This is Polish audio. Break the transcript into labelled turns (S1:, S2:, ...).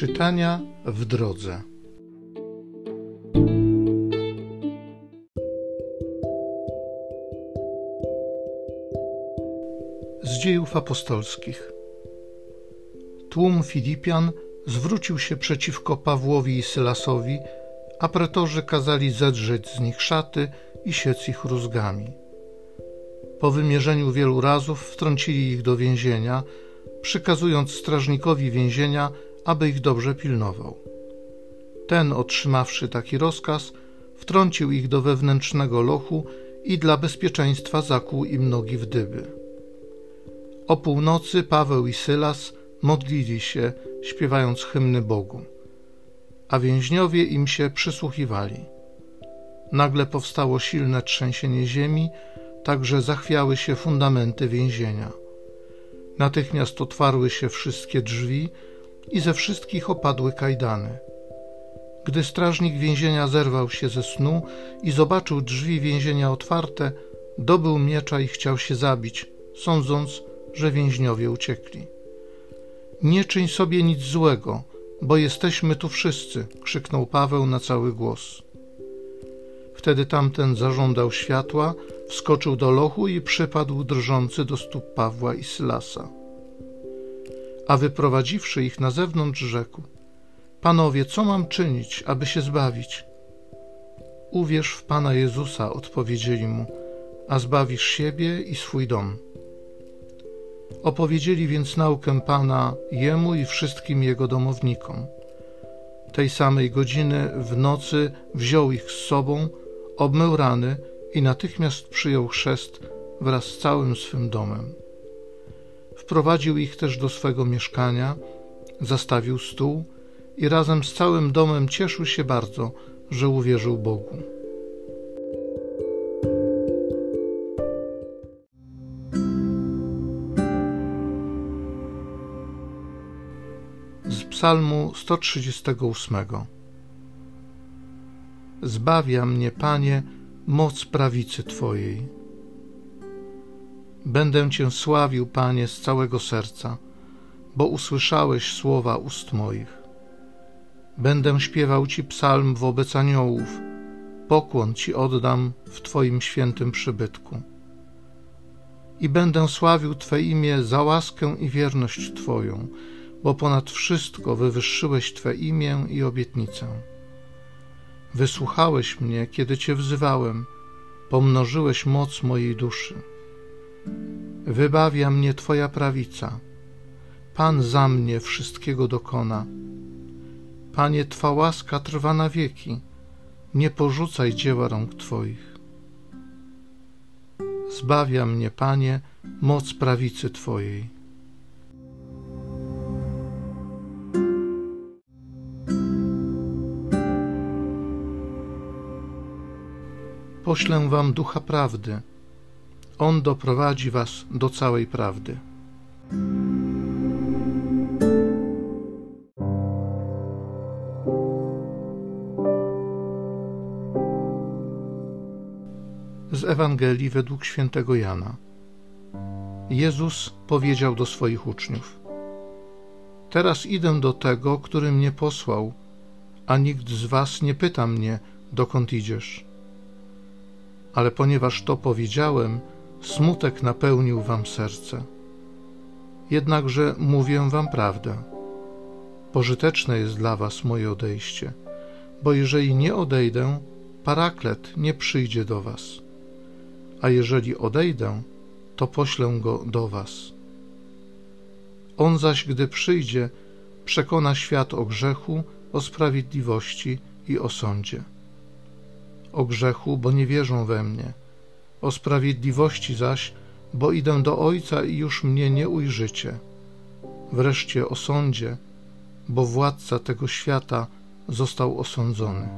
S1: Czytania w drodze. Z dziejów apostolskich. Tłum Filipian zwrócił się przeciwko Pawłowi i Sylasowi, a pretorzy kazali zedrzeć z nich szaty i siec ich rózgami. Po wymierzeniu wielu razów wtrącili ich do więzienia, przykazując strażnikowi więzienia, aby ich dobrze pilnował. Ten, otrzymawszy taki rozkaz, wtrącił ich do wewnętrznego lochu i dla bezpieczeństwa zakłuł im nogi w dyby. O północy Paweł i Sylas modlili się, śpiewając hymny Bogu, a więźniowie im się przysłuchiwali. Nagle powstało silne trzęsienie ziemi, tak że zachwiały się fundamenty więzienia. Natychmiast otwarły się wszystkie drzwi i ze wszystkich opadły kajdany. Gdy strażnik więzienia zerwał się ze snu i zobaczył drzwi więzienia otwarte, dobył miecza i chciał się zabić, sądząc, że więźniowie uciekli. Nie czyń sobie nic złego, bo jesteśmy tu wszyscy, krzyknął Paweł na cały głos. Wtedy tamten zażądał światła, wskoczył do lochu i przypadł drżący do stóp Pawła i Sylasa. A wyprowadziwszy ich na zewnątrz, rzekł: Panowie, co mam czynić, aby się zbawić? Uwierz w Pana Jezusa, odpowiedzieli mu, a zbawisz siebie i swój dom. Opowiedzieli więc naukę Pana jemu i wszystkim jego domownikom. Tej samej godziny w nocy wziął ich z sobą, obmył rany i natychmiast przyjął chrzest wraz z całym swym domem. Wprowadził ich też do swego mieszkania, zastawił stół i razem z całym domem cieszył się bardzo, że uwierzył Bogu. Z Psalmu 138 Zbawia mnie, Panie, moc prawicy Twojej. Będę Cię sławił, Panie, z całego serca, bo usłyszałeś słowa ust moich. Będę śpiewał Ci psalm wobec aniołów, pokłon Ci oddam w Twoim świętym przybytku. I będę sławił Twe imię za łaskę i wierność Twoją, bo ponad wszystko wywyższyłeś Twe imię i obietnicę. Wysłuchałeś mnie, kiedy Cię wzywałem, pomnożyłeś moc mojej duszy. Wybawia mnie Twoja prawica. Pan za mnie wszystkiego dokona. Panie, Twa łaska trwa na wieki. Nie porzucaj dzieła rąk Twoich. Zbawia mnie, Panie, moc prawicy Twojej. poślę wam ducha prawdy. On doprowadzi was do całej prawdy. Z Ewangelii według świętego Jana. Jezus powiedział do swoich uczniów: Teraz idę do tego, który mnie posłał, a nikt z was nie pyta mnie, dokąd idziesz ale ponieważ to powiedziałem, smutek napełnił wam serce. Jednakże mówię wam prawdę. Pożyteczne jest dla was moje odejście, bo jeżeli nie odejdę, paraklet nie przyjdzie do was. A jeżeli odejdę, to poślę go do was. On zaś, gdy przyjdzie, przekona świat o grzechu, o sprawiedliwości i o sądzie o grzechu, bo nie wierzą we mnie, o sprawiedliwości zaś, bo idę do Ojca i już mnie nie ujrzycie. Wreszcie o sądzie, bo władca tego świata został osądzony.